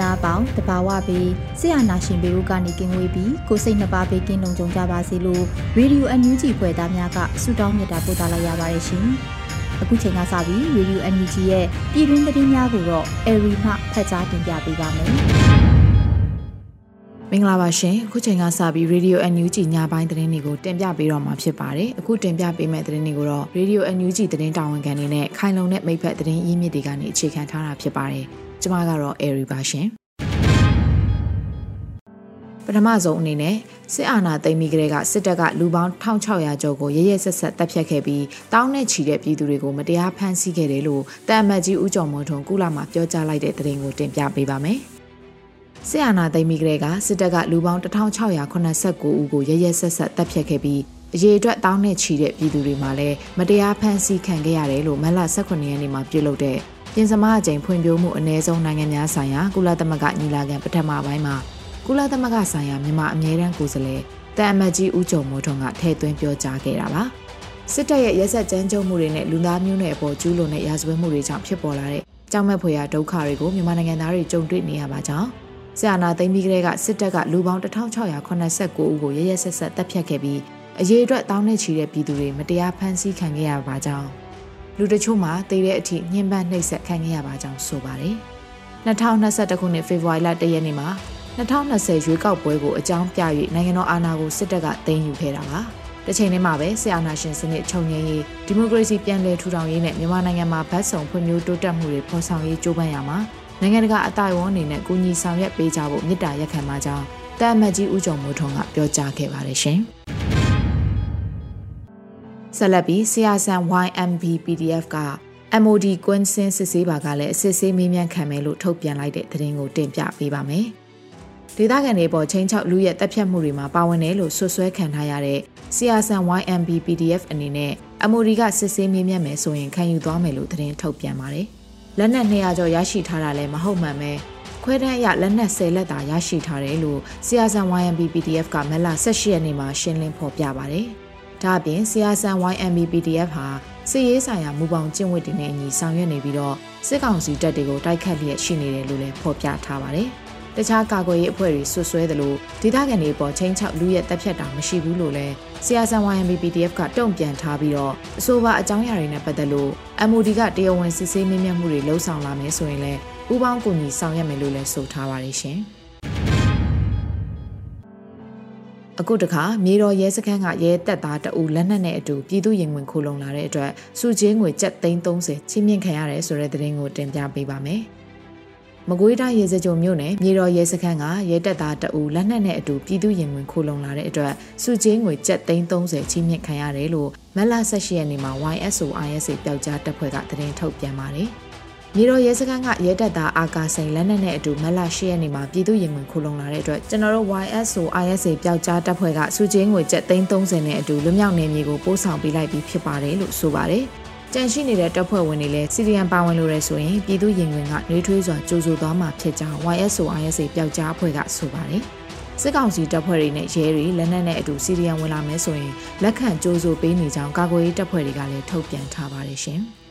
နိုင်ငံသူနိုင်ငံသားအပေါင်းတဘာဝပြီးဆရာနာရှင်ပေတို့ကနေကင်းဝေးပြီးကိုစိတ်နှပါဘေးကင်းလုံခြုံကြပါစေလို့ရေဒီယိုအန်ယူဂျီဖွယ်သားများကဆုတောင်းမြတ်တာပို့သလာရပါတယ်ရှင်။အခုချိန်ကစပြီးရေဒီယိုအန်ယူဂျီရဲ့ပြည်တွင်းသတင်းများကိုတော့အေရီမှဖတ်ကြားတင်ပြပေးပါမယ်။မင်္ဂလာပါရှင်အခုချိန်ကစပြီး Radio NUG ညပိုင်းသတင်းတွေကိုတင်ပြပေးတော့မှာဖြစ်ပါတယ်အခုတင်ပြပေးမယ့်သတင်းတွေကိုတော့ Radio NUG သတင်းတာဝန်ခံတွေနဲ့ခိုင်လုံတဲ့မိဖက်သတင်းရင်းမြစ်တွေကနေအခြေခံထားတာဖြစ်ပါတယ် ကျမကတော့ Airy ပါရှင်ပထမဆုံးအနေနဲ့စစ်အာဏာသိမ်းပြီးကလေးကစစ်တပ်ကလူပေါင်း1600ကျော်ကိုရရဆက်ဆက်တပ်ဖြတ်ခဲ့ပြီးတောင်းနဲ့ချီတဲ့ပြည်သူတွေကိုမတရားဖမ်းဆီးခဲ့တယ်လို့တအမတ်ကြီးဦးကျော်မွန်ထွန်းကုလာမှာပြောကြားလိုက်တဲ့သတင်းကိုတင်ပြပေးပါမယ်။စစ်အာဏာသိမ်းပြီးကလေးကစစ်တပ်ကလူပေါင်း1689ဦးကိုရရဆက်ဆက်တပ်ဖြတ်ခဲ့ပြီးအရေးအတွက်တောင်းနဲ့ချီတဲ့ပြည်သူတွေမှာလည်းမတရားဖမ်းဆီးခံခဲ့ရတယ်လို့မလ18ရက်နေ့မှာပြုလုပ်တဲ့ ပြင်စမအကြိမ်ဖွံ့ဖြိုးမှုအ ਨੇ ဆုံးနိုင်ငံများဆိုင်ရာကုလသမဂ္ဂညီလာခံပထမပိုင်းမှာကုလသမဂ္ဂဆိုင်ရာမြန်မာအမြဲတမ်းကိုယ်စားလှယ်တန်အမတ်ကြီးဦးကျော်မိုးထွန်းကထည့်သွင်းပြောကြားခဲ့တာပါစစ်တပ်ရဲ့ရက်ဆက်ကြမ်းကြုတ်မှုတွေနဲ့လူသားမျိုးနွယ်အပေါ်ကျူးလွန်တဲ့ရာဇဝတ်မှုတွေကြောင့်ဖြစ်ပေါ်လာတဲ့ကြောက်မက်ဖွယ်ရာဒုက္ခတွေကိုမြန်မာနိုင်ငံသားတွေကြုံတွေ့နေရပါကြောင်းဆရာနာသိမ်းပြီးကလေးကစစ်တပ်ကလူပေါင်း1689ဦးကိုရရဆက်ဆက်တပ်ဖြတ်ခဲ့ပြီးအရေးအတွက်တောင်းနဲ့ချီတဲ့ပြည်သူတွေမတရားဖမ်းဆီးခံခဲ့ရပါကြောင်း လူတချို့မှာတည်တဲ့အထိညှဉ်းပန်းနှိပ်စက်ခံခဲ့ရပါကြောင်းဆိုပါတယ်။2021ခုနှစ်ဖေဖော်ဝါရီလ1ရက်နေ့မှာ2020ရွေးကောက်ပွဲကိုအကြောင်းပြ၍နိုင်ငံတော်အာဏာကိုစစ်တပ်ကသိမ်းယူခဲ့တာပါ။တစ်ချိန်တည်းမှာပဲဆီအာနာရှင်စနစ်ချုပ်ငြိမ်းရေးဒီမိုကရေစီပြန်လည်ထူထောင်ရေးနဲ့မြန်မာနိုင်ငံမှာဗတ်စုံဖွံ့ဖြိုးတိုးတက်မှုတွေဖော်ဆောင်ရေးကြိုးပမ်းရမှာနိုင်ငံတကာအတိုင်းအဝန်အနေနဲ့ကူညီဆောင်ရွက်ပေးကြဖို့မြစ်တာရက်ခံပါကြောင်းတာမတ်ကြီးဦးကျော်မိုးထွန်းကပြောကြားခဲ့ပါတယ်ရှင်။ ဆက်လက်ပြီးဆီယာဆန် YMB PDF က MOD ကွင်းစင်းစစ်ဆေးပါကလည်းအစစ်ဆေးမေးမြန်းခံမယ်လို့ထုတ်ပြန်လိုက်တဲ့သတင်းကိုတင်ပြပေးပါမယ်။ဒေသခံတွေပေါ်ချင်းချောက်လူရဲ့တပ်ဖြတ်မှုတွေမှာပါဝင်တယ်လို့ဆွဆွဲခံထားရတဲ့ဆီယာဆန် YMB PDF အနေနဲ့ MOD ကစစ်ဆေးမေးမြန်းမယ်ဆိုရင်ခံယူသွားမယ်လို့သတင်းထုတ်ပြန်ပါတယ်။လက်နက်200ကျော်ရရှိထားတာလည်းမဟုတ်မှန်ပဲခွဲတန်းအရလက်နက်10လက်သာရရှိထားတယ်လို့ဆီယာဆန် YMB PDF ကမက်လာ18ရက်နေ့မှာရှင်းလင်းဖော်ပြပါတယ်။ ဒါအပြင်ဆီယာဆန် YMB PDF ဟာစစ်ရေးဆိုင်ရာမူပေါင်းကျင့်ဝတ်တွေနဲ့အညီဆောင်ရွက်နေပြီးတော့စစ်ကောင်စီတပ်တွေကိုတိုက်ခတ်လျက်ရှိနေတယ်လို့လည်းဖော်ပြထားပါတယ်။တခြားကာကွယ်ရေးအဖွဲ့တွေဆွဆွဲသလိုဒေသခံတွေပေါ်ချင်းချောက်လူရဲ့တပ်ဖြတ်တာမရှိဘူးလို့လည်းဆီယာဆန် YMB PDF ကတုံ့ပြန်ထားပြီးတော့အဆိုပါအကြောင်းအရာတွေနဲ့ပတ်သက်လို့ MOD ကတရားဝင်စစ်ဆေးမေးမြန်းမှုတွေလှုံ့ဆော်လာမယ်ဆိုရင်လည်းဥပေါင်းကူညီဆောင်ရွက်မယ်လို့လည်းဆိုထားပါတယ်ရှင်။ အခုတခါမြေတော်ရဲစခန်းကရဲတပ်သားတအူလက်နက်နဲ့အတူပြည်သူရင်ဝင်ခိုးလုံလာတဲ့အတွက်စုချင်းငွေကျပ်330ချင်းမြင့်ခံရတယ်ဆိုတဲ့သတင်းကိုတင်ပြပေးပါမယ်။မကွေးတိုင်းရေစကြုံမြို့နယ်မြေတော်ရဲစခန်းကရဲတပ်သားတအူလက်နက်နဲ့အတူပြည်သူရင်ဝင်ခိုးလုံလာတဲ့အတွက်စုချင်းငွေကျပ်330ချင်းမြင့်ခံရတယ်လို့မက်လာ18ရက်နေ့မှာ YSO ISA ပျောက်ကြားတပ်ဖွဲ့ကသတင်းထုတ်ပြန်ပါတယ်။ မြေတော်ရဲစခန်းကရဲတပ်သားအာကာစိန်လက်နက်နဲ့အတူမက်လာ၈ရက်နေ့မှာပြည်သူရင်ဝင်ခိုးလုံလာတဲ့အတွက်ကျွန်တော်တို့ YSO ISA ပျောက်ကြားတပ်ဖွဲ့ကစုချင်းငွေကျပ်330နဲ့အတူလွမြောက်နေမြေကိုပို့ဆောင်ပေးလိုက်ပြီးဖြစ်ပါတယ်လို့ဆိုပါတယ်။ကြန့်ရှိနေတဲ့တပ်ဖွဲ့ဝင်တွေလည်းစီရီယံပါဝင်လို့ရဆိုရင်ပြည်သူရင်ဝင်ကနှွေးထွေးစွာကြိုးဆိုသွားမှာဖြစ်ကြောင်း YSO ISA ပျောက်ကြားအဖွဲ့ကဆိုပါတယ်။စစ်ကောင်စီတပ်ဖွဲ့တွေနဲ့ရဲတွေလက်နက်နဲ့အတူစီရီယံဝင်လာမယ်ဆိုရင်လက်ခံကြိုးဆိုပေးနေကြောင်းကာကွယ်ရေးတပ်ဖွဲ့တွေကလည်းထုတ်ပြန်ထားပါတယ်ရှင်။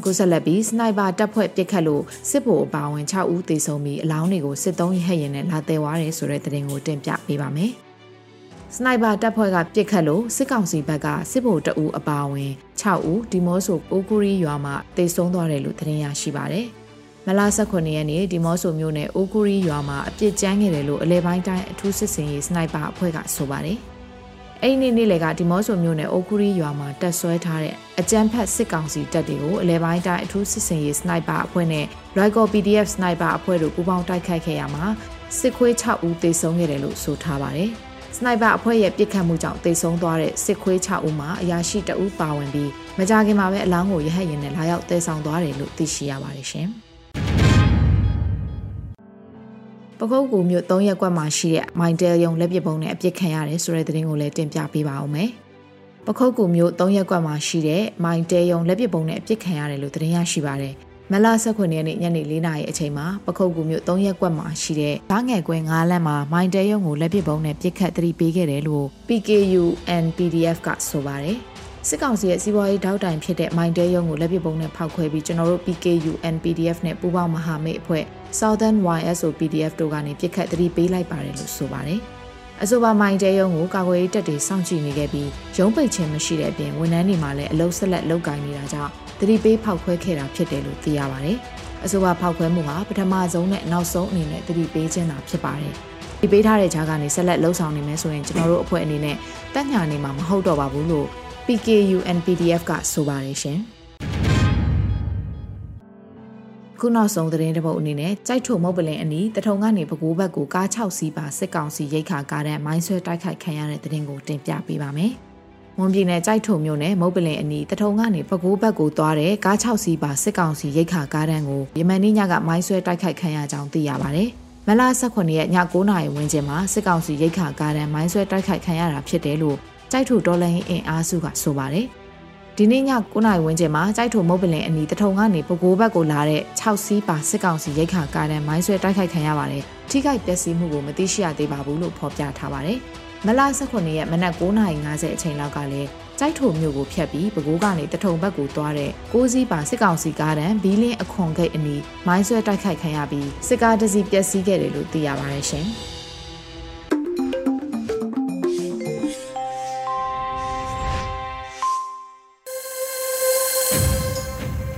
အခုဆက်လက်ပြီးစနိုက်ပါတပ်ဖွဲ့ပစ်ခတ်လို့စစ်ဗိုလ်အပါဝင်6ဦးသေဆုံးပြီးအလောင်းတွေကိုစစ်သုံးရဟရင်နဲ့လာတဲွားတယ်ဆိုတဲ့သတင်းကိုတင်ပြပေးပါမယ်။စနိုက်ပါတပ်ဖွဲ့ကပစ်ခတ်လို့စစ်ကောင်စီဘက်ကစစ်ဗိုလ်တအူအပါဝင်6ဦးဒီမော့ဆိုအိုကူရီရွာမှာတိတ်ဆုံးသွားတယ်လို့သတင်းရရှိပါတယ်။မလာ18ရက်နေ့ဒီမော့ဆိုမြို့နယ်အိုကူရီရွာမှာအပြစ်ကျန်းခဲ့တယ်လို့အလဲပိုင်းတိုင်းအထူးစစ်စင်ရေးစနိုက်ပါအဖွဲ့ကဆိုပါတယ်။ အဲ့ဒီနေ့နေ့လေကဒီမော့ဆိုမြို့နယ်အိုကူရီရွာမှာတက်ဆွဲထားတဲ့အကြမ်းဖက်စစ်ကောင်စီတပ်တွေကိုအလဲပိုင်းတိုင်းအထူးစစ်စင်ရေးစနိုက်ပါအဖွဲ့နဲ့ Rico PDF စနိုက်ပါအဖွဲ့တို့ပူးပေါင်းတိုက်ခိုက်ခဲ့ရမှာစစ်ခွေး6ဦးသေဆုံးခဲ့တယ်လို့ဆိုထားပါတယ်။စနိုက်ပါအဖွဲ့ရဲ့ပစ်ခတ်မှုကြောင့်တိတ်ဆုံးသွားတဲ့စစ်ခွေး6ဦးမှာအရာရှိတဦးပါဝင်ပြီးမကြခင်မှာပဲအလောင်းကိုရဟတ်ရင်နဲ့လာရောက်တည်ဆောင်သွားတယ်လို့သိရှိရပါတယ်ရှင်။ ပကုတ်ကူမြို့၃ရက်ကွက်မှာရှိတဲ့မိုင်တယ်ယုံလက်ပစ်ပုံနဲ့အပစ်ခံရတယ်ဆိုတဲ့သတင်းကိုလည်းတင်ပြပေးပါအောင်မယ်။ပခုတ်ကူမြို့၃ရက်ကွက်မှာရှိတဲ့မိုင်တယ်ယုံလက်ပစ်ပုံနဲ့အပစ်ခံရတယ်လို့သတင်းရရှိပါတယ်။မလ19ရက်နေ့ညနေ4နာရီအချိန်မှာပခုတ်ကူမြို့3ရက်ကွက်မှာရှိတဲ့ဓာငယ်ကွင်း9လမ်းမှာမိုင်းတဲရုံကိုလက်ပစ်ပုံးနဲ့ပစ်ခတ်သတိပေးခဲ့တယ်လို့ PKU and PDF ကဆိုပါတယ် စစ်ကောင်စီရဲ့စီးပွားရေးတောက်တိုင်ဖြစ်တဲ့မိုင်းတဲရုံကိုလက်ပစ်ပုံးနဲ့ဖောက်ခွဲပြီးကျွန်တော်တို့ PKU and PDF နဲ့ပူးပေါင်းမဟာမိတ်အဖွဲ့ Southern YSO PDF တို့ကနေပစ်ခတ်သတိပေးလိုက်ပါတယ်လို့ဆိုပါတယ်အဆိုပါမိုင်းတဲရုံကိုကာကွယ်ရေးတပ်တွေစောင့်ကြည့်နေခဲ့ပြီးရုံးပိတ်ခြင်းမရှိတဲ့အပြင်ဝန်ထမ်းတွေမှာလည်းအလုံးဆက်လက်လုပ်ကိုင်နေတာကြောင့်သတိပေးဖောက်ခွဲခဲ့တာဖြစ်တယ်လို့သိရပါတယ်။အဆိုပါဖောက်ခွဲမှုဟာပထမဆုံးနဲ့နောက်ဆုံးအနေနဲ့သတိပေးခြင်းသာဖြစ်ပါတယ်။ဒီပေးထားတဲ့ကြားကနေဆက်လက်လှုပ်ဆောင်နေမယ်ဆိုရင်ကျွန်တော်တို့အဖွဲ့အနေနဲ့တက်ညာနေမှာမဟုတ်တော့ပါဘူးလို့ PKU NPDF ကဆိုပါတယ်ရှင်။ခုနောက်ဆုံးသတင်းတစ်ပုဒ်အနေနဲ့ကြိုက်ထုံမုတ်ပလင်အနီးတထုံကနေပဲခူးဘက်ကိုကား6စီးပါစစ်ကောင်စီရိတ်ခါကားတဲ့မိုင်းဆွဲတိုက်ခိုက်ခံရတဲ့သတင်းကိုတင်ပြပေးပါမယ်။မွန်ပြည်နယ်ကြိုက်ထုံမြို့နယ်မုတ်ပလင်အနီးတထုံကနေပကိုးဘက်ကိုသွားတဲ့ကား6စီးပါစစ်ကောင်စီရိတ်ခါကားတန်းကိုယမန်နေ့ညကမိုင်းဆွဲတိုက်ခိုက်ခံရကြောင်းသိရပါတယ်။မလ18ရက်ည9:00နာရီဝန်းကျင်မှာစစ်ကောင်စီရိတ်ခါကားတန်းမိုင်းဆွဲတိုက်ခိုက်ခံရတာဖြစ်တယ်လို့ ကြိုက်ထုဒေါ်လာအင်အားစုကဆိုပါတယ်။ဒီနေ့ည9:00နာရီဝန်းကျင်မှာကြိုက်ထုံမုတ်ပလင်အနီးတထုံကနေပကိုးဘက်ကိုလာတဲ့6စီးပါစစ်ကောင်စီရိတ်ခါကားတန်းမိုင်းဆွဲတိုက်ခိုက်ခံရပါတယ်။ထိခိုက်ပျက်စီးမှုကိုမသိရှိရသေးပါဘူးလို့ဖော်ပြထားပါတယ်။မလ18ရက်မနက်9:50အချိန်လောက်ကလည်းကြိုက်ထုံမြို့ကိုဖျက်ပြီးပဲခူးကနေတထုံဘက်ကိုသွားတဲ့ကိုးစီးပါစစ်ကောင်စီကားတန်းဘီလင်းအခွန်ဂိတ်အနီးမိုင်းဆွဲတိုက်ခိုက်ခံရပြီးစစ်ကားတစ်စီးပျက်စီးခဲ့တယ်လို့သိရပါတယ်ရှင်။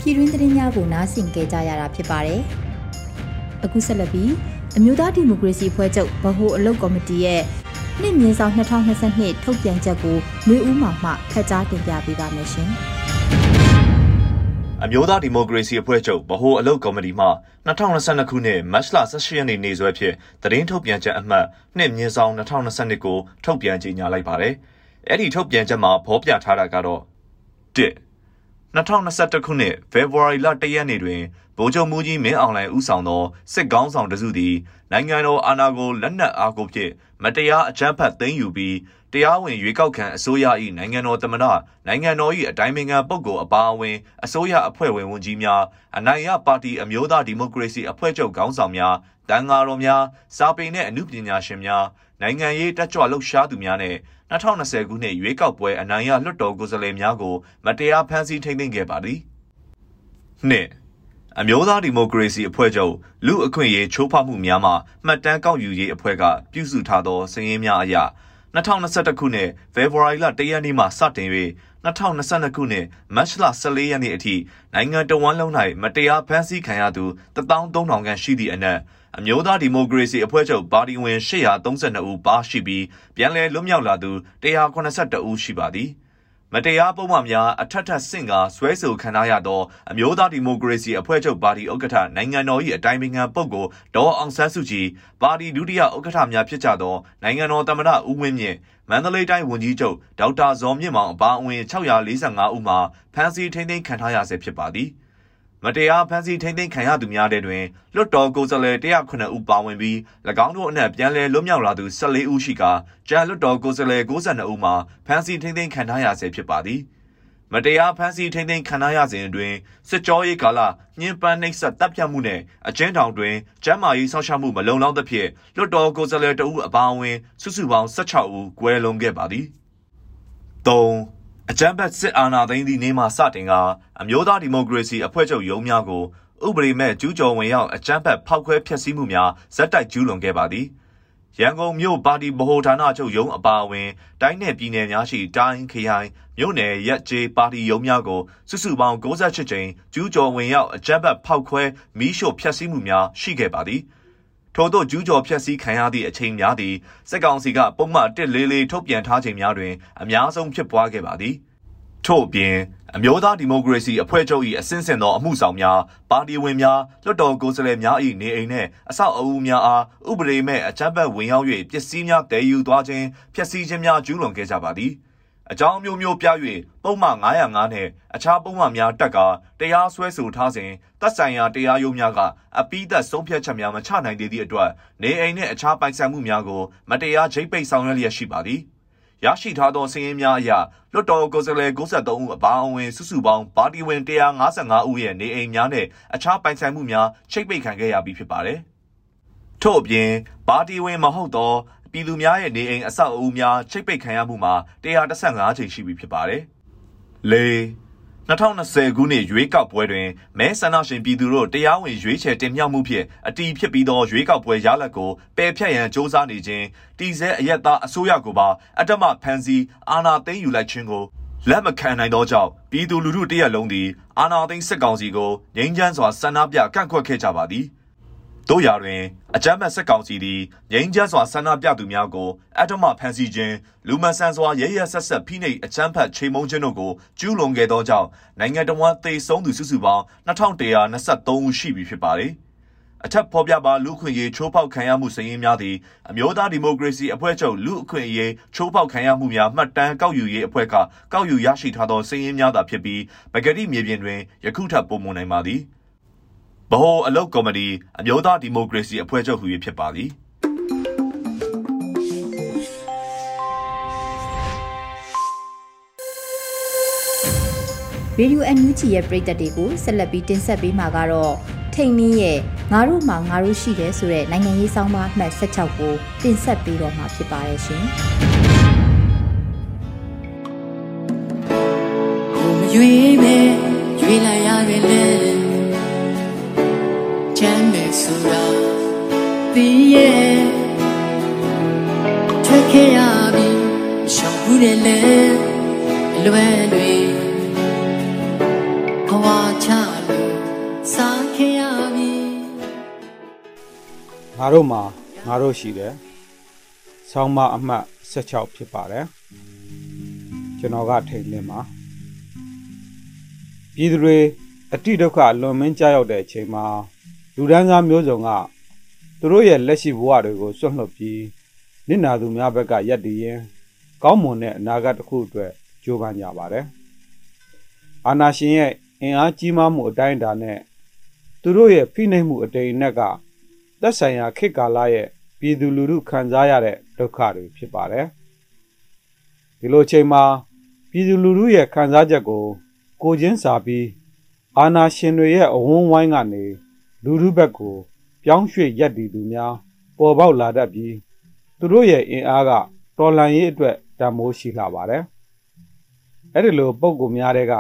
ပြည်တွင်းသတင်းများကိုနားဆင်ကြကြရတာဖြစ်ပါတယ်။အခုဆက်လက်ပြီးအမျိုးသားဒီမိုကရေစီအဖွဲ့ချုပ်ဗဟိုအလုပ်ကော်မတီရဲ့နှစ်မြင်းဆောင်2022ထုတ်ပြန်ချက်ကိုမျိုးဦးမှမှဖတ်ကြားတင်ပြပေးပါမယ်ရှင်။အမျိုးသားဒီမိုကရေစီအဖွဲ့ချုပ်ဗဟိုအလုပ်ကော်မတီမှ2022ခုနှစ်မတ်လ18ရက်နေ့နေ့စွဲဖြင့်သတင်းထုတ်ပြန်ချက်အမှတ်နှစ်မြင်းဆောင်2022ကိုထုတ်ပြန်ကြေညာလိုက်ပါတယ်။အဲ့ဒီထုတ်ပြန်ချက်မှာဖော်ပြထားတာကတော့1 2021ခုနှစ်ဖေဖော်ဝါရီလ1ရက်နေ့တွင်ဗိုလ်ချုပ်မူကြီးမင်းအောင်လှိုင်ဦးဆောင်သောစစ်ကောင်းဆောင်တစုသည်နိုင်ငံတော်အာဏာကိုလက်နက်အားကိုဖြင့်မတရားအကြမ်းဖက်သိမ်းယူပြီးတရားဝင်ရွေးကောက်ခံအစိုးရ၏နိုင်ငံတော်သမ္မတနိုင်ငံတော်၏အတိုင်းအမြံပုဂ္ဂိုလ်အပါအဝင်အစိုးရအဖွဲ့ဝင်ဝန်ကြီးများအနိုင်ရပါတီအမျိုးသားဒီမိုကရေစီအဖွဲ့ချုပ်ခေါင်းဆောင်များတန်ဃာတော်များစာပေနှင့်အမှုပညာရှင်များ နိုင်ငံရေးတက်ကြွလှုပ်ရှားသူများနဲ့2020ခုနှစ်ရွေးကောက်ပွဲအနိုင်ရလွှတ်တော်ကိုယ်စားလှယ်များကိုမတရားဖမ်းဆီးထိန်းသိမ်းခဲ့ပါသည်။နှစ်အမျိုးသားဒီမိုကရေစီအဖွဲ့ချုပ်လူအခွင့်အရေးချိုးဖောက်မှုများမှမှတ်တမ်းကောက်ယူရေးအဖွဲ့ကပြုစုထားသောစာရင်းများအရ2021ခုနှစ်ဖေဖော်ဝါရီလ1ရက်နေ့မှစတင်၍2022ခုနှစ်မတ်လ14ရက်နေ့အထိနိုင်ငံတော်ဝန်လုံး၌မတရားဖမ်းဆီးခံရသူ13000ခန့်ရှိသည့်အနက် အမျိုးသားဒီမိုကရေစီအဖွဲ့ချုပ်ပါတီဝင်832ဦးပါရှိပြီးပြန်လည်လွတ်မြောက်လာသူ182ဦးရှိပါသည်။မတရားပုံမှန်များအထက်ထက်ဆင့်ကဆွဲဆိုခံရသောအမျိုးသားဒီမိုကရေစီအဖွဲ့ချုပ်ပါတီဥက္ကဋ္ဌနိုင်ငံတော်၏အတိုင်ပင်ခံပုဂ္ဂိုလ်ဒေါ်အောင်ဆန်းစုကြည်ပါတီဒုတိယဥက္ကဋ္ဌများဖြစ်ကြသောနိုင်ငံတော်သမ္မတဦးဝင်းမြင့်မန္တလေးတိုင်းဝန်ကြီးချုပ်ဒေါက်တာဇော်မြင့်မောင်အပါအဝင်645ဦးမှာဖမ်းဆီးထိန်းသိမ်းခံထားရဆဲဖြစ်ပါသည်။ မတရားဖမ်းဆီးထိန်းသိမ်းခံရသူများတဲ့တွင်လွတ်တော်ကိုယ်စားလှယ်109ဦးပါဝင်ပြီး၎င်းတို့အနက်ပြန်လည်လွတ်မြောက်လာသူ14ဦးရှိကာကျန်လွတ်တော်ကိုယ်စားလှယ်92ဦးမှာဖမ်းဆီးထိန်းသိမ်းခံထားရဆဲဖြစ်ပါသည်မတရားဖမ်းဆီးထိန်းသိမ်းခံရစဉ်အတွင်းစစ်ကြောရေးကာလညှဉ်းပန်းနှိပ်စက်တပ်ဖြတ်မှုနဲ့အကျဉ်းထောင်တွင်ကျန်းမာရေးစောင့်ရှောက်မှုမလုံလောက်သဖြင့်လွတ်တော်ကိုယ်စားလှယ်တဦးအပါအဝင်စုစုပေါင်း16ဦးကွဲလွန်ခဲ့ပါသည်3 အကြမ်းဖက်စစ်အာဏာသိမ်းသည့်နေ့မှစတင်ကအမျိုးသားဒီမိုကရေစီအဖွဲ့ချုပ်ရုံးများကိုဥပဒေမဲ့ကျူးကျော်ဝင်ရောက်အကြမ်းဖက်ဖောက်ခွဲဖျက်ဆီးမှုများဇက်တိုက်ကျူးလွန်ခဲ့ပါသည်ရန်ကုန်မြို့ပါတီဗဟိုဌာနချုပ်ရုံးအပါအဝင်တိုင်းနယ်ပြည်နယ်များရှိတိုင်းခရိုင်မြို့နယ်ရက်ကျေးပါတီရုံးများကိုစုစုပေါင်း68ကြိမ်ကျူးကျော်ဝင်ရောက်အကြမ်းဖက်ဖောက်ခွဲမီးရှို့ဖျက်ဆီးမှုများရှိခဲ့ပါသည် ထို့သောကျူးကျော်ဖျက်ဆီးခံရသည့်အချိန်များသည်စက်ကောင်စီကပုံမှန်144ထုတ်ပြန်ထားချိန်များတွင်အများဆုံးဖြစ်ပွားခဲ့ပါသည်ထို့အပြင်အမျိုးသားဒီမိုကရေစီအဖွဲ့ချုပ်၏အစင်းစင်သောအမှုဆောင်များပါတီဝင်များလွှတ်တော်ကိုယ်စားလှယ်များ၏နေအိမ်နှင့်အဆောက်အဦများအားဥပဒေမဲ့အကြမ်းဖက်ဝင်ရောက်၍ပစ္စည်းများတည်ယူသွားခြင်းဖျက်ဆီးခြင်းများကျူးလွန်ခဲ့ကြပါသည် အကြောင်းမျိုးမျိုးပြ၍ပုံမှန်905နှင့်အခြားပုံမှန်များတက်ကတရားစွဲဆိုထားစဉ်တပ်ဆိုင်ရာတရားရုံးများကအပိသက်ဆုံးဖြတ်ချက်များမချနိုင်သေးသည့်အတွက်နေအိမ်နှင့်အခြားပိုင်ဆိုင်မှုများကိုမတရားချိတ်ပိတ်ဆောင်ရွက်လျက်ရှိပါသည်ရရှိထားသောစာရင်းများအရလွတ်တော်ကိုယ်စားလှယ်93ဦးအပါအဝင်စုစုပေါင်းပါတီဝင်155ဦးရဲ့နေအိမ်များနဲ့အခြားပိုင်ဆိုင်မှုများချိတ်ပိတ်ခံခဲ့ရပြီးဖြစ်ပါတယ်။ထို့အပြင်ပါတီဝင်မဟုတ်သော ပြည်သူများရဲ့နေအိမ်အဆောက်အဦများချိတ်ပိတ်ခံရမှုမှာ135ချိန်ရှိပြီဖြစ်ပါတယ်။၄2020ခုနှစ်ရွေးကောက်ပွဲတွင်မဲဆန္ဒရှင်ပြည်သူတို့တရားဝင်ရွေးချယ်တင်မြှောက်မှုဖြင့်အတီးဖြစ်ပြီးသောရွေးကောက်ပွဲရလဒ်ကိုပယ်ဖျက်ရန်စ조사နေခြင်းတီစဲအရက်သားအစိုးရကိုပါအတ္တမဖန်စီအာဏာသိမ်းယူလိုက်ခြင်းကိုလက်မခံနိုင်သောကြောင့်ပြည်သူလူထုတရက်လုံးသည်အာဏာသိမ်းစစ်ကောင်စီကိုငြိမ်းချမ်းစွာဆန္ဒပြကန့်ကွက်ခဲ့ကြပါသည်။ တို့ရာတွင်အကြမ်းဖက်စစ်ကောင်စီသည်ငြိမ်းချမ်းစွာဆန္ဒပြသူများကိုအထမဖမ်းဆီးခြင်းလူမဆန်စွာရဲရဲဆက်ဆက်ဖိနှိပ်အကြမ်းဖက်ချိန်မုံခြင်းတို့ကိုကျူးလွန်ခဲ့သောကြောင့်နိုင်ငံတော်ဝန်သေဆုံးသူစုစုပေါင်း2123ဦးရှိပြီဖြစ်ပါသည်အထက်ဖော်ပြပါလူခွင့်ရေးချိုးဖောက်ခံရမှုစည်ရင်းများသည်အမျိုးသားဒီမိုကရေစီအဖွဲ့ချုပ်လူအခွင့်အရေးချိုးဖောက်ခံရမှုများမှတ်တမ်းကောက်ယူရေးအဖွဲ့ကကောက်ယူရရှိထားသောစည်ရင်းများသာဖြစ်ပြီးပဂတိမြေပြင်တွင်ယခုထပ်ပုံမနိုင်ပါသည်။ ဗဟိုအလုတ်ကော်မတီအမျိုးသားဒီမိုကရေစီအဖွဲ့ချုပ်ဟူ၍ဖြစ်ပါသည်ရေဒီယိုအန်ယူဂျီရဲ့ပရိသတ်တွေကိုဆက်လက်ပြီးတင်ဆက်ပေးမှာကတော့ထိန်နင်းရဲ့ငါတို့မှာငါတို့ရှိတယ်ဆိုတဲ့နိုင်ငံရေးဆောင်မအမှတ်16ကိုတင်ဆက်ပေးတော့မှာဖြစ်ပါတယ်ရှင်။ကိုမရွေးပဲရွေးလိုက် ဆိုတာသိရဲ့ထွက်ခဲ့ရပြီရှောင်ဘူးတယ်လေလွယ်တွေဘဝချလို့စားခဲ့ရပြီငါတို့မှာငါတို့ရှိတယ်ဆောင်းမအမှတ်16ဖြစ်ပါတယ်ကျွန်တော်ကထိန်လင်းပါပြည်သူတွေအတိဒုက္ခလွန်မင်းကြောက်တဲ့အချိန်မှာ လူဒန်းစားမျိုးစုံကသူတို့ရဲ့လက်ရှိဘဝတွေကိုစွန့်လွတ်ပြီးနစ်နာသူများဘက်ကရက်တည်ရင်ကောင်းမွန်တဲ့အနာဂတ်တစ်ခုအတွက်ကြိုးပမ်းကြပါတယ်။အာနာရှင်ရဲ့အင်အားကြီးမားမှုအတိုင်းအတာနဲ့သူတို့ရဲ့ဖိနှိပ်မှုအတိမ်အနက်ကသက်ဆိုင်ရာခေတ်ကာလရဲ့ပြည်သူလူထုခံစားရတဲ့ဒုက္ခတွေဖြစ်ပါတယ်။ဒီလိုချိန်မှာပြည်သူလူထုရဲ့ခံစားချက်ကို ကိုချင်းစာပြီးအာနာရှင်တွေရဲ့အဝန်းဝိုင်းကနေ လူထုဘက်ကို ပြောင်းရွှေ့ရက်တည်သူများ ပေါ်ပေါက်လာတတ်ပြီး သူတို့ရဲ့အင်အားက တော်လှန်ရေးအတွက်တံမိုးရှိလာပါတယ်။အဲ့ဒီလိုပုံကူများတဲ့က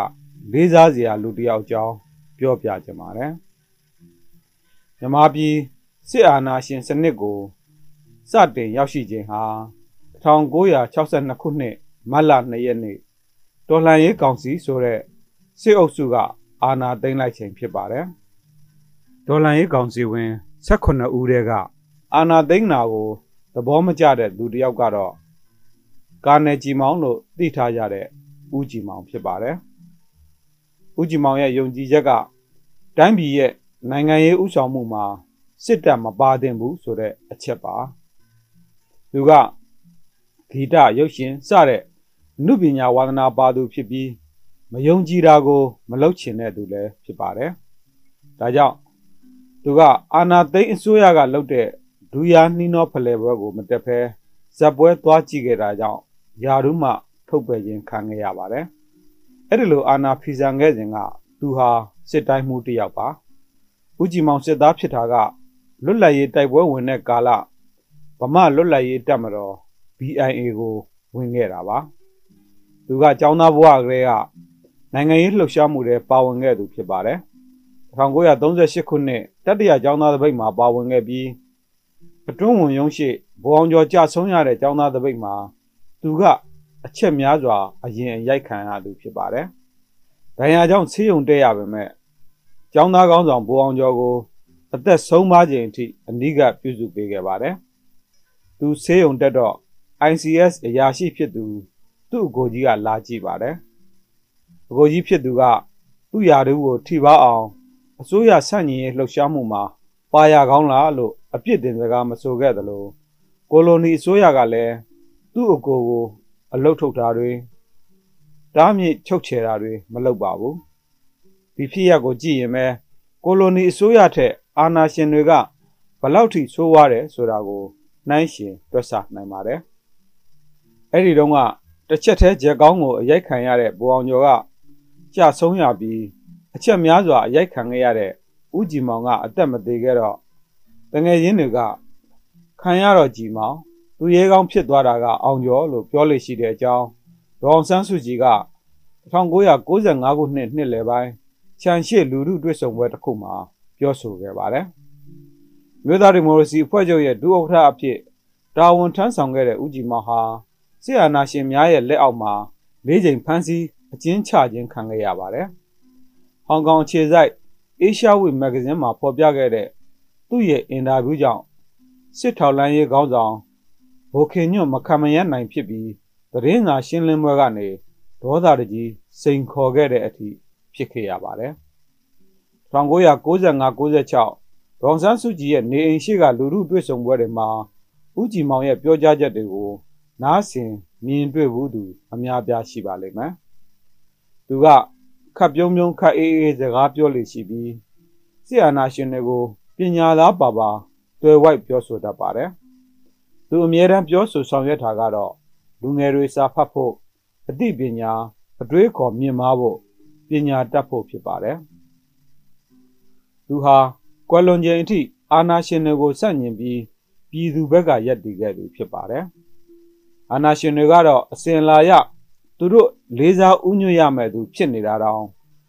လေးစားစရာလူတစ်ယောက်ကြောင်းပြောပြကြပါတယ်။မြမပြည်စစ်အာဏာရှင်စနစ်ကိုစတင်ရောက်ရှိခြင်းဟာ1962ခုနှစ်မတ်လ2ရက်နေ့တော်လှန်ရေးကောင်စီဆိုတဲ့စစ်အုပ်စုကအာဏာသိမ်းလိုက်ခြင်းဖြစ်ပါတယ်။ ဒေါ်လာရေးကောင်စီဝင်18ဦးတည်းကအာနာသိန်းနာကိုသဘောမကျတဲ့လူတစ်ယောက်ကတော့ကာနယ်ဂျီမောင်လို့သိထားကြတဲ့ဦးကြည်မောင်ဖြစ်ပါတယ်။ဦးကြည်မောင်ရဲ့ယုံကြည်ချက်ကတိုင်းပြည်ရဲ့နိုင်ငံရေးဥဆောင်မှုမှာစစ်တပ်မပါသင့်ဘူးဆိုတဲ့အချက်ပါ။သူကဂီတရုပ်ရှင်စတဲ့နုပညာဝါသနာပါသူဖြစ်ပြီးမယုံကြည်တာကို မလုပ်ချင်တဲ့သူလည်းဖြစ်ပါတယ်။ဒါကြောင့် သူကအာနာသိန်းအစိုးရကလုပ်တဲ့ဒူယာနှီးနောဖလဲပွဲကို မတက်ဖဲဇက်ပွဲသွားကြည့်ခဲ့တာကြောင့်ယာရုမှထုတ်ပယ်ခြင်းခံခဲ့ရပါတယ်။အဲ့ဒီလိုအာနာဖီဆန်ခဲ့စဉ်ကသူဟာစစ်တိုင်းမှုတစ်ယောက်ပါ။ဦးကြည်မောင်စစ်သားဖြစ်တာကလွတ်လပ်ရေးတိုက်ပွဲဝင်တဲ့ကာလဗမာလွတ်လပ်ရေးတပ်မတော် BIA ကိုဝင်ခဲ့တာပါ။သူကចောင်းသားဘဝကလေးကနိုင်ငံရေးလှုပ်ရှားမှုတွေပါဝင်ခဲ့သူဖြစ်ပါတယ်။ 1938ခုနှစ်တတိယကျောင်းသားသပိတ်မှာပါဝင်ခဲ့ပြီးအတွင်းဝင်ရုံးရှိဘိုးအောင်ကျော်ကြဆုံးရတဲ့ចောင်းသားတပိတ်မှာသူကအချက်များစွာအရင်ရိုက်ခံရသူဖြစ်ပါတယ်။ဒဏ်ရာကြောင့်ဆေးရုံတက်ရပါမယ်။ចောင်းသားကောင်းဆောင်ဘိုးအောင်ကျော်ကိုအသက်ဆုံးပါခြင်းအထိအနိကပြုစုပေးခဲ့ပါတယ်။သူဆေးရုံတက်တော့ ICS အရာရှိဖြစ်သူသူ့အကိုကြီးကလာကြည့်ပါတယ်။အကိုကြီးဖြစ်သူကသူ့ယာတူကိုထိပါအောင် အစိုးရဆန့်ကျင်ရေးလှုပ်ရှားမှုမှာပါရကောင်းလားလို့အပြစ်တင်စကားမဆိုခဲ့သလိုကိုလိုနီအစိုးရကလည်းသူ့အကိုကို အလုတ်ထုတ်တာတွေတားမြစ်ချုပ်ချယ်တာတွေမလုပ်ပါဘူးဒီဖြစ်ရပ်ကိုကြည့်ရင်ပဲကိုလိုနီအစိုးရထက်အာဏာရှင်တွေကဘလောက်ထိဆိုးွားတယ်ဆိုတာကိုနှိုင်းရှင်တွက်ဆနိုင်ပါတယ်အဲ့ဒီတုန်းကတစ်ချက်တည်းဂျက်ကောင်းကိုအရိုက်ခံရတဲ့ဘူအောင်ကျော်ကကြာဆုံးရပြီး အချက်များစွာအရိုက်ခံခဲ့ရတဲ့ဦးကြည်မောင်ကအသက်မသေးခဲ့တော့တငယ်ရင်းတွေကခံရတော့ကြည်မောင်သူရဲကောင်းဖြစ်သွားတာကအောင်ကျော်လို့ပြောလို့ရှိတဲ့အကြောင်းဒေါအောင်ဆန်းစုကြည်က1995ခုနှစ်နှစ်လယ်ပိုင်းချန်ရှိလူထုတွေ့ဆုံပွဲတစ်ခုမှာပြောဆိုခဲ့ပါတယ်။မြို့သားဒီမိုကရေစီအဖွဲ့ချုပ်ရဲ့ဒုဥက္ကဋ္ဌအဖြစ်တာဝန်ထမ်းဆောင်ခဲ့တဲ့ဦးကြည်မောင်ဟာစစ်အာဏာရှင်များရဲ့လက်အောက်မှာလေးချိန်ဖမ်းဆီးအကျဉ်းချခြင်းခံခဲ့ရပါတယ်။ ဟောင်ကောင်ခြေစိုက် Asia Week Magazine မှာဖော်ပြခဲ့တဲ့သူ့ရဲ့အင်တာဗျူးကြောင့်စစ်ထောက်လှမ်းရေးခေါင်းဆောင်ဘိုခင်ညွတ်မခံမရနိုင်ဖြစ်ပြီးသတင်းစာရှင်းလင်းပွဲကနေဒေါသတကြီးစိန်ခေါ်ခဲ့တဲ့အထိဖြစ်ခဲ့ရပါတယ်။1995-96ဒေါန်ဆန်းစုကြည်ရဲ့နေအိမ်ရှိကလူမှုတွေ့ဆုံပွဲတွေမှာဦးကြည်မောင်ရဲ့ပြောကြားချက်တွေကိုနားဆင်မြင်တွေ့ဘူးသူအများပြားရှိပါလိမ့်မယ်။သူက ခပ်ပြုံးပြုံးခပ်အေးအေးစကားပြောလို့ရှိပြီးဆီအာနာရှင်တွေကိုပညာသားပါပါတွေ့ဝိုက်ပြောဆိုတတ်ပါတယ်။သူအမြဲတမ်းပြောဆိုဆောင်ရွက်တာကတော့လူငယ်တွေစာဖတ်ဖို့အသိပညာအတွေးခေါ်မြင့်မားဖို့ပညာတတ်ဖို့ဖြစ်ပါတယ်။သူဟာကွယ်လွန်ခြင်းအထိအာနာရှင်တွေကိုစန့်ကျင်ပြီးပြည်သူဘက်ကရက်တည်ခဲ့သူဖြစ်ပါတယ်။အာနာရှင်တွေကတော့အစဉ်လာရ သူတို့လေးစားဥညွတ်ရမယ်သူဖြစ်နေတာတောင်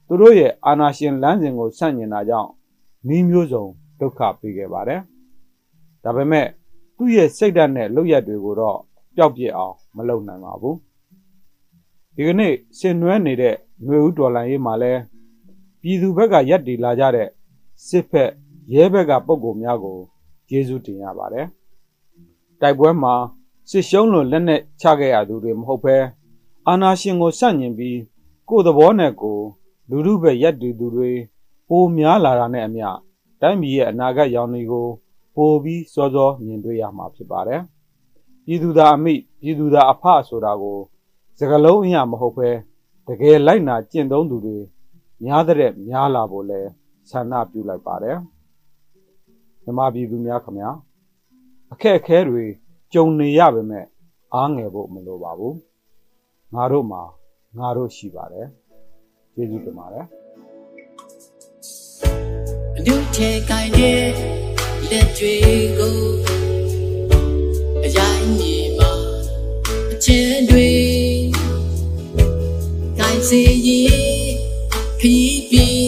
သူတို့ရဲ့အာနာရှင်လမ်းစဉ်ကိုဆန့်ကျင်တာကြောင့်နှီးမျိုးစုံဒုက္ခပေးခဲ့ပါတယ်။ဒါပေမဲ့သူ့ရဲ့စိတ်ဓာတ်နဲ့လုပ်ရက်တွေကိုတော့ပျောက်ပြစ်အောင်မလုပ်နိုင်ပါဘူး။ဒီကနေ့ဆင်နွှဲနေတဲ့ຫນွေဦးတော်လန်ရေးမှာလဲပြည်သူဘက်ကရက်တည်လာကြတဲ့စစ်ဖက်ရဲဘက်ကပုံကိုများကိုကျေးဇူးတင်ရပါတယ်။တိုက်ပွဲမှာစစ်ရှုံးလွန်လက်နဲ့ချခဲ့ရသူတွေမဟုတ်ဘဲ အာနာရှင်ကိုစန့်ကျင်ပြီးကိုယ်သဘောနဲ့ကိုလူလူပဲရက်တည်သူတွေပိုများလာတာနဲ့အမျှတိုင်းပြည်ရဲ့အနာဂတ်ရောင်တွေကိုပိုပြီးစောစောမြင်တွေ့ရမှာဖြစ်ပါတယ်။ပြည်သူသားအမိပြည်သူသားအဖဆိုတာကိုစကလုံးအရာမဟုတ်ဘဲတကယ်လိုက်နာကျင့်သုံးသူတွေများတဲ့များလာဖို့လဲဆန္ဒပြုလိုက်ပါတယ်။မြမပြည်သူများခင်ဗျာအခက်အခဲတွေကြုံနေရပေမဲ့အားငယ်ဖို့မလိုပါဘူး။ ငါတို့မှာငါတို့ရှိပါတယ်။ကျေးဇူးတင်ပါတယ်။အနုထဲကိုင်းတဲ့လက်တွေကိုအရိုင်းမြေမှာအချင်းတွေကိုင်းစေရင်ခီးပြီး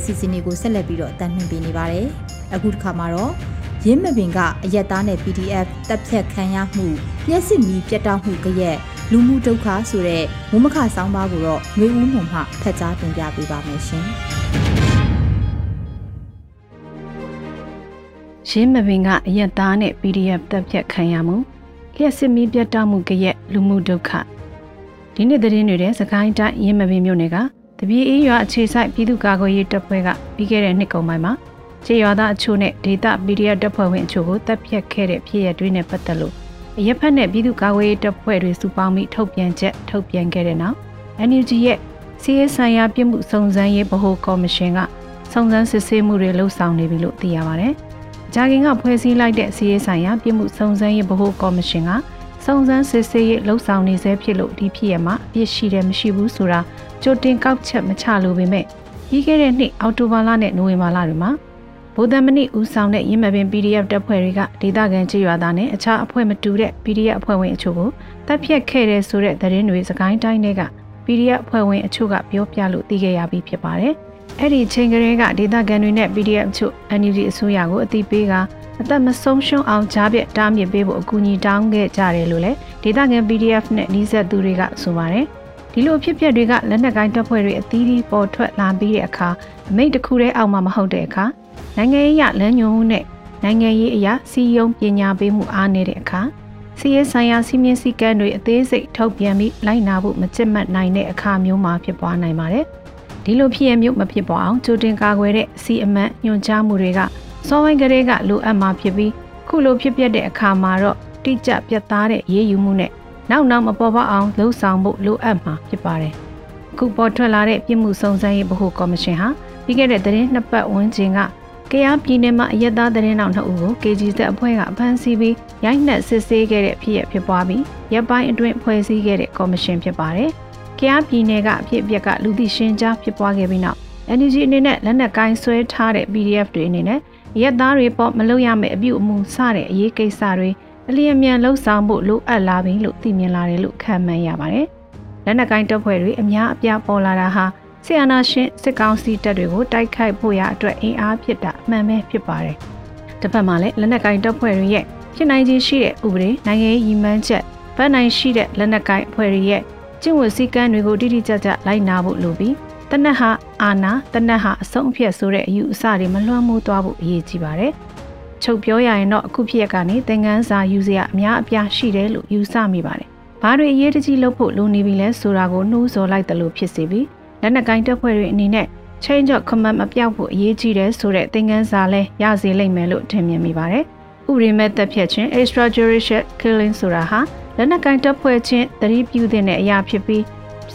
န်ယူဂျီရဲ့အစီအစဉ်လေးကိုဆက်လက်ပြီးတော့တင်ပြနေပါတယ်။အခုတစ်ခါမှာတော့ရင်းမပင်ကအရက်သားနဲ့ PDF တပ်ဖြတ်ခံရမှုလျှက်စစ်မီပြတ်တောက်မှုကြရက်လူမှုဒုက္ခဆိုတဲ့မုံမခဆောင်းပါးကိုတော့ငွေဦးမှုမှဖတ်ကြားတင်ပြပေးပါမယ်ရှင်။ရင်းမပင်ကအရက်သားနဲ့ PDF တပ်ဖြတ်ခံရမှုလျှက်စစ်မီးပြတ်တောက်မှုကြရက်လူမှုဒုက္ခဒီနေ့သတင်းတွေတဲ့စကိုင်းတိုင်းရင်းမပင်မြို့နယ်က တပြေးအေးရွာအခြေဆိုင်ပြည်သူ့ကာကွယ်ရေးတပ်ဖွဲ့ကပြီးခဲ့တဲ့နှစ်ကုန်ပိုင်းမှာခြေရွာသားအချို့နဲ့ဒေတာ PDF တပ်ဖွဲ့ဝင်အချို့ကိုတပ်ဖြတ်ခဲ့တဲ့ဖြစ်ရပ်တွေနဲ့ပတ်သက်လို့အရက်ဖက်နဲ့ပြည်သူ့ကာကွယ်ရေးတပ်ဖွဲ့တွေစုပေါင်းပြီးထုတ်ပြန်ချက်ထုတ်ပြန်ခဲ့တဲ့နောက် NUG ရဲ့စီးရေးဆိုင်ရာပြည်မှုစုံစမ်းရေးဗဟိုကော်မရှင်ကစုံစမ်းစစ်ဆေးမှုတွေလှုပ်ဆောင်နေပြီလို့သိရပါတယ်။ဂျာကင်ကဖွဲ့စည်းလိုက်တဲ့စီးရေးဆိုင်ရာပြည်မှုစုံစမ်းရေးဗဟိုကော်မရှင်ကစုံစမ်းစစ်ဆေးရေးလှုပ်ဆောင်နေဆဲဖြစ်လို့ဒီဖြစ်ရမှာအပြစ်ရှိတယ်မရှိဘူးဆိုတာ ကြိုတင်ကောက်ချက်မချလို့ပေမဲ့ပြီးခဲ့တဲ့နှစ်အောက်တိုဘာလနဲ့နိုဝင်ဘာလတွေမှာဗိုလ်သမဏိဦးဆောင်တဲ့ရင်းမပင် PDF တပ်ဖွဲ့တွေကဒေသခံကြေးရွာသားနဲ့အခြားအဖွဲ့မတူတဲ့ PDF အဖွဲ့ဝင်အချို့ကိုတပ်ဖြတ်ခဲ့တဲ့ဆိုတဲ့သတင်းတွေစကိုင်းတိုင်းတွေက PDF အဖွဲ့ဝင်အချို့ကပြောပြလို့သိခဲ့ရပြီးဖြစ်ပါတယ်။အဲ့ဒီချိန်ကလေးကဒေသခံတွေနဲ့ PDF အချို့ NUG အစိုးရကိုအတိပေးကအသက်မဆုံးရှုံးအောင်ကြားပြတားမြစ်ပေးဖို့အကူအညီတောင်းခဲ့ကြတယ်လို့လည်းဒေသခံ PDF နဲ့နှီးဆက်သူတွေကဆိုပါတယ်။ ဒီလိုဖြစ်ပျက်တွေကလက်နက်ကိုင်းတပ်ဖွဲ့တွေအသီးသီးပေါ်ထွက်လာပြီးတဲ့အခါအမိတ်တစ်ခုတည်းအောက်မှာမဟုတ်တဲ့အခါနိုင်ငံရေးရလမ်းညွှန်မှုနဲ့နိုင်ငံရေးအရာစီယုံပညာပေးမှုအားနည်းတဲ့အခါစီးရဲဆိုင်ရာစီမင်းစည်းကမ်းတွေအသေးစိတ်ထုတ်ပြန်ပြီးလိုက်နာဖို့မချစ်မှတ်နိုင်တဲ့အခါမျိုးမှာဖြစ်ပွားနိုင်ပါတယ်။ဒီလိုဖြစ်ရမျိုးမဖြစ်ပေါ်အောင်ကြိုတင်ကာကွယ်တဲ့စီအမတ်ညွှန်ကြားမှုတွေကစောဝိုင်းကလေးကလိုအပ်မှာဖြစ်ပြီးခုလိုဖြစ်ပျက်တဲ့အခါမှာတော့တိကျပြတ်သားတဲ့ရေးယူမှုနဲ့ နောက်နောက်မပေါ်ပေါအောင်လှုံ့ဆော်ဖို့လိုအပ်မှာဖြစ်ပါတယ်။အခုပေါ်ထွက်လာတဲ့ပြည်မှုစုံစမ်းရေးဗဟိုကော်မရှင်ဟာပြီးခဲ့တဲ့သတင်းနှစ်ပတ်ဝန်းကျင်ကကယားပြည်နယ်မှာအရက်သားသတင်းနောက်နှစ်ဦးကို KGZ အဖွဲ့ကဖမ်းဆီးပြီးရိုက်နှက်စစ်ဆေးခဲ့တဲ့ဖြစ်ရဖြစ်ပွားပြီးရပ်ပိုင်းအတွင်းဖွဲ့စည်းခဲ့တဲ့ကော်မရှင်ဖြစ်ပါတယ်။ကယားပြည်နယ်ကအဖြစ်အပျက်ကလူသိရှင်ကြားဖြစ်ပွားခဲ့ပြီးနောက် NUG အနေနဲ့လက်နက်ကိုင်းဆွဲထားတဲ့ PDF တွေအနေနဲ့ရက်သားတွေပေါ်မလုပ်ရမယ့်အပြုအမူစတဲ့အရေးကိစ္စတွေ အလျင်မြန်လှုပ်ဆောင်ဖို့လိုအပ်လာပြီလို့သိမြင်လာတယ်လို့ခံမှန်းရပါတယ်။လက်နက်ကိုင်းတပ်ဖွဲ့တွေအများအပြားပေါ်လာတာဟာဆီယနာရှင်စစ်ကောင်စီတပ်တွေကိုတိုက်ခိုက်ဖို့ရအတွက်အင်အားဖြစ်တာအမှန်ပဲဖြစ်ပါတယ်။တစ်ဖက်မှာလည်းလက်နက်ကိုင်းတပ်ဖွဲ့တွေရဲ့ဖြစ်နိုင်ခြေရှိတဲ့ဥပဒေနိုင်ငံရေးရည်မှန်းချက်ဗတ်နိုင်ရှိတဲ့လက်နက်ကိုင်းအဖွဲ့တွေရဲ့ကျင့်ဝတ်စည်းကမ်းတွေကိုတိတိကျကျလိုက်နာဖို့လိုပြီးတနက်ဟာအာနာတနက်ဟာအဆုံးအဖြတ်ဆိုတဲ့အယူအဆတွေမလွှမ်းမိုးသွားဖို့အရေးကြီးပါတယ်။ ချုပ်ပြောရရင်တော့အခုဖြစ်ရကနေသင်ခန်းစာယူစရာအများအပြားရှိတယ်လို့ယူဆမိပါတယ်။ဘာတွေအရေးတကြီးလုပ်ဖို့လိုနေပြီလဲဆိုတာကိုနှိုးဆော်လိုက်တယ်လို့ဖြစ်စီပြီးလက်နက်ကိုင်းတပ်ဖွဲ့တွေအနေနဲ့ change of command မပြောက်ဖို့အရေးကြီးတယ်ဆိုတဲ့သင်ခန်းစာလဲရစေလိမ့်မယ်လို့ထင်မြင်မိပါတယ်။ဥပဒေမဲ့တပ်ဖြတ်ခြင်း extrajudicial killing ဆိုတာဟာလက်နက်ကိုင်းတပ်ဖွဲ့ချင်းသတိပြုတဲ့အရာဖြစ်ပြီး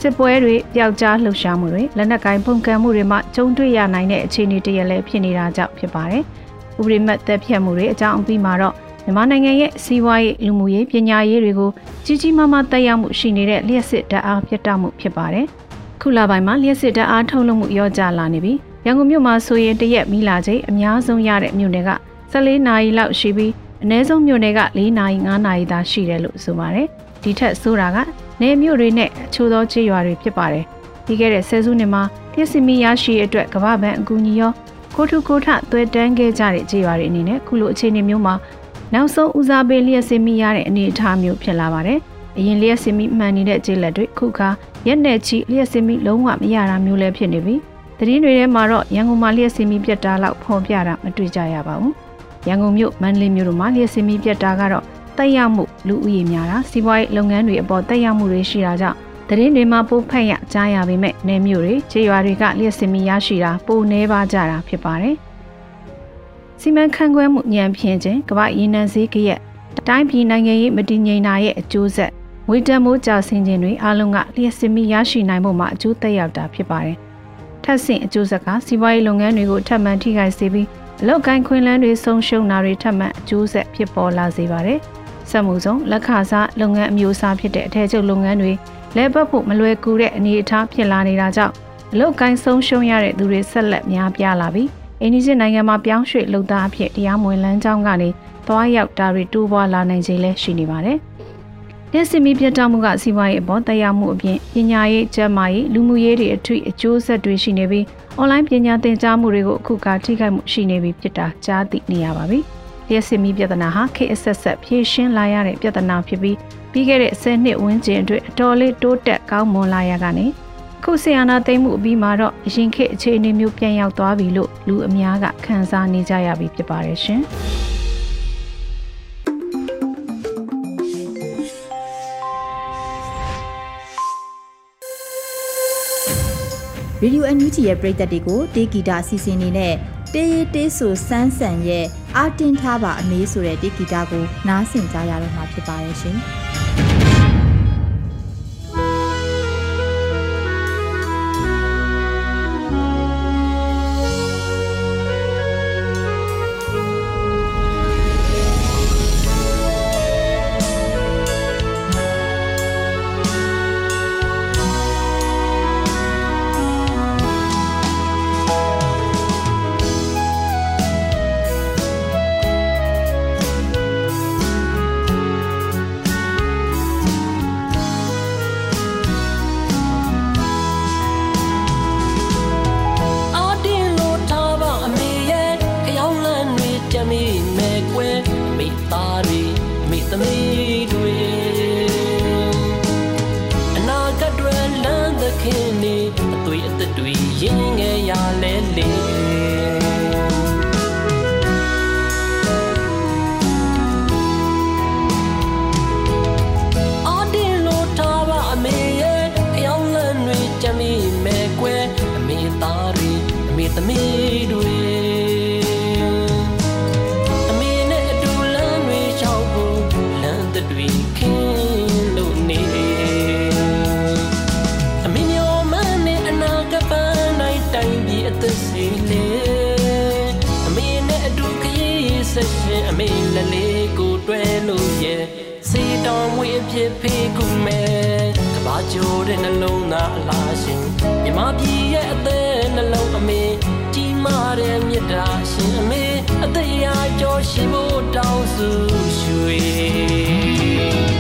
စစ်ပွဲတွေပျောက်ကြားလှုပ်ရှားမှုတွေလက်နက်ကိုင်းပုံကံမှုတွေမှကျုံတွေ့ရနိုင်တဲ့အခြေအနေတရလည်းဖြစ်နေတာကြောင့်ဖြစ်ပါတယ်။ ဥပဒေမဲ့တပ်ဖြတ်မှုတွေအကြောင်းအပြီးမှာတော့မြန်မာနိုင်ငံရဲ့စီးပွားရေးလူမှုရေးပညာရေးတွေကိုကြီးကြီးမားမားတက်ရောက်မှုရှိနေတဲ့လျှက်စစ်ဓာတ်အားပြတ်တောက်မှုဖြစ်ပါတယ်။ခုလပိုင်းမှာလျှက်စစ်ဓာတ်အားထုတ်လုပ်မှုရော့ကျလာနေပြီးရန်ကုန်မြို့မှာဆိုရင်တရက်မီလာချိန်အများဆုံးရတဲ့မြို့နယ်က14နာရီလောက်ရှိပြီးအနည်းဆုံးမြို့နယ်က4နာရီ5နာရီသာရှိတယ်လို့ဆိုပါတယ်။ဒီထက်ဆိုတာကနေမြို့တွေနဲ့အချို့သောခြေရွာတွေဖြစ်ပါတယ်။ပြီးခဲ့တဲ့ဆယ်စုနှစ်မှာလျှက်စစ်မီရရှိအတွက်ကမ္ဘာ့ဘဏ်အကူအညီရော ကိုထုကိုထသွဲတန်းခဲ့ကြတဲ့ခြေရွာတွေအနေနဲ့ခုလိုအခြေအနေမျိုးမှာနောက်ဆုံးဦးစားပေးလျှက်စစ်မီရတဲ့အနေအထားမျိုးဖြစ်လာပါတယ်။အရင်လျှက်စင်မိမှန်နေတဲ့ခြေလက်တွေခုခါရက်နဲ့ချီလျှက်စင်မိလုံးဝမရတာမျိုးလည်းဖြစ်နေပြီ။သတင်းတွေထဲမှာတော့ရန်ကုန်မှာလျှက်စင်မိပြတ်တာလောက်ဖော်ပြတာမတွေ့ကြရပါဘူး။ရန်ကုန်မြို့မန္တလေးမြို့တို့မှာလျှက်စင်မိပြတ်တာကတော့တက်ရောက်မှုလူဦးရေများတာစီးပွားရေးလုပ်ငန်းတွေအပေါ်တက်ရောက်မှုတွေရှိတာကြောင့် သတင်းတွေမှာပိုဖက်ရကြားရပေမဲ့နယ်မြို့တွေခြေရွာတွေကလျှက်စင်မိရရှိတာပိုနှဲပါကြတာဖြစ်ပါတယ်။စီမံခန့်ခွဲမှုညံဖြင်းခြင်းကမ္ဘာရင်းနှံစည်းကရက်တိုင်းပြည်နိုင်ငံရေးမတည်ငြိမ်တာရဲ့အကျိုးဆက်ငွေတန်မိုးကြာဆင်းခြင်းတွေအလုံးကလျှက်စစ်မိရရှိနိုင်မှုမှာအကျိုးသက်ရောက်တာဖြစ်ပါတယ်။ထပ်ဆင့်အကျိုးဆက်ကစီးပွားရေးလုပ်ငန်းတွေကိုထပ်မံထိခိုက်စေပြီးအလောက်ကိုင်းခွင်းလန်းတွေဆုံးရှုံးတာတွေထပ်မံအကျိုးဆက်ဖြစ်ပေါ်လာစေပါတယ်။စက်မှုဆုံးလက်ခစားလုပ်ငန်းအမျိုးအစားဖြစ်တဲ့အထည်ချုပ်လုပ်ငန်းတွေ လဲပတ်ဖို့မလွယ်ကူတဲ့အနေအထားဖြစ်လာနေတာကြောင့်အလောက်ကိုင်းဆုံးရှုံးရတဲ့သူတွေဆက်လက်များပြားလာပြီးအိန္ဒိယနိုင်ငံမှာပြောင်းရွှေ့လုပ်သားအဖြစ်တရားမဝင်လမ်းကြောင်းကနေသွားရောက်တာတွေတိုးပွားလာနိုင်ခြင်းလည်းရှိနေပါတယ်။လျှက်စစ်မီးပြတ်တောက်မှုကစီးပွားရေးအပေါ်တက်ရောက်မှုအပြင်ပညာရေးကျန်းမာရေးလူမှုရေးတွေအထွေအကျိုးဆက်တွေရှိနေပြီးအွန်လိုင်းပညာသင်ကြားမှုတွေကိုအခုကထိခိုက်မှုရှိနေပြီဖြစ်တာကြားသိနေရပါပြီ။လျှက်စစ်မီးပြဿနာဟာခေတ်အဆက်ဆက်ဖြေရှင်းလာရတဲ့ပြဿနာဖြစ်ပြီး ပြီးခဲ့တဲ့10နှစ်ဝန်းကျင်အတွင်းအတော်လေးတိုးတက်ကောင်းမွန်လာရကနေခုဆီယနာသိမ့်မှုအပြီးမှာတော့အရင်ခေတ်အခြေအနေမျိုးပြန်ရောက်သွားပြီလို့လူအများကခံစားနေကြရပြီဖြစ်ပါတယ်ရှင်။ရေဒီယိုအန်ယူဂျီရဲ့ပရိသတ်တွေကိုတေးဂီတာအစီအစဉ်နေနဲ့တေးရေးတေးဆိုစမ်းဆန်ရဲ့အာတင်ထားပါအမေးဆိုတဲ့တေးဂီတာကိုနားဆင်ကြရတော့မှာဖြစ်ပါရဲ့ရှင်။ ဖြစ်ဖေးကူမဲ့ကဘာကြိုးတဲ့နှလုံးသားအလားရှင်မြမပြည်ရဲ့အသက်နှလုံးအမေကြီးမားတဲ့မြတ်တာရှင်အမေအသက်ရာကြောရှိဖို့တောင်းစုရွှေ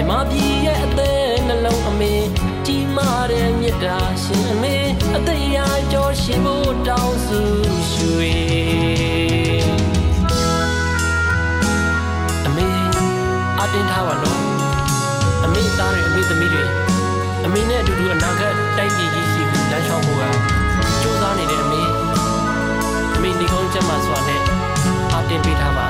မြမပြည်ရဲ့အသက်နှလုံးအမေကြီးမားတဲ့မြတ်တာရှင်အမေအသက်ရာကြောရှင်ဖို့တောင်းစုရွှေအမေအတင်းထားပါလို့အမေသားတွေအမေသမီးတွေအမေနဲ့အတူတူအနာဂတ်တိုက်ပြည်ကြီးရှိပြီးလမ်းလျှောက်ဖို့ကစူးစမ်းနေတဲ့အမေအမေဒီကုန်းချက်မှာစွာနဲ့အတင်းပေးထားပါ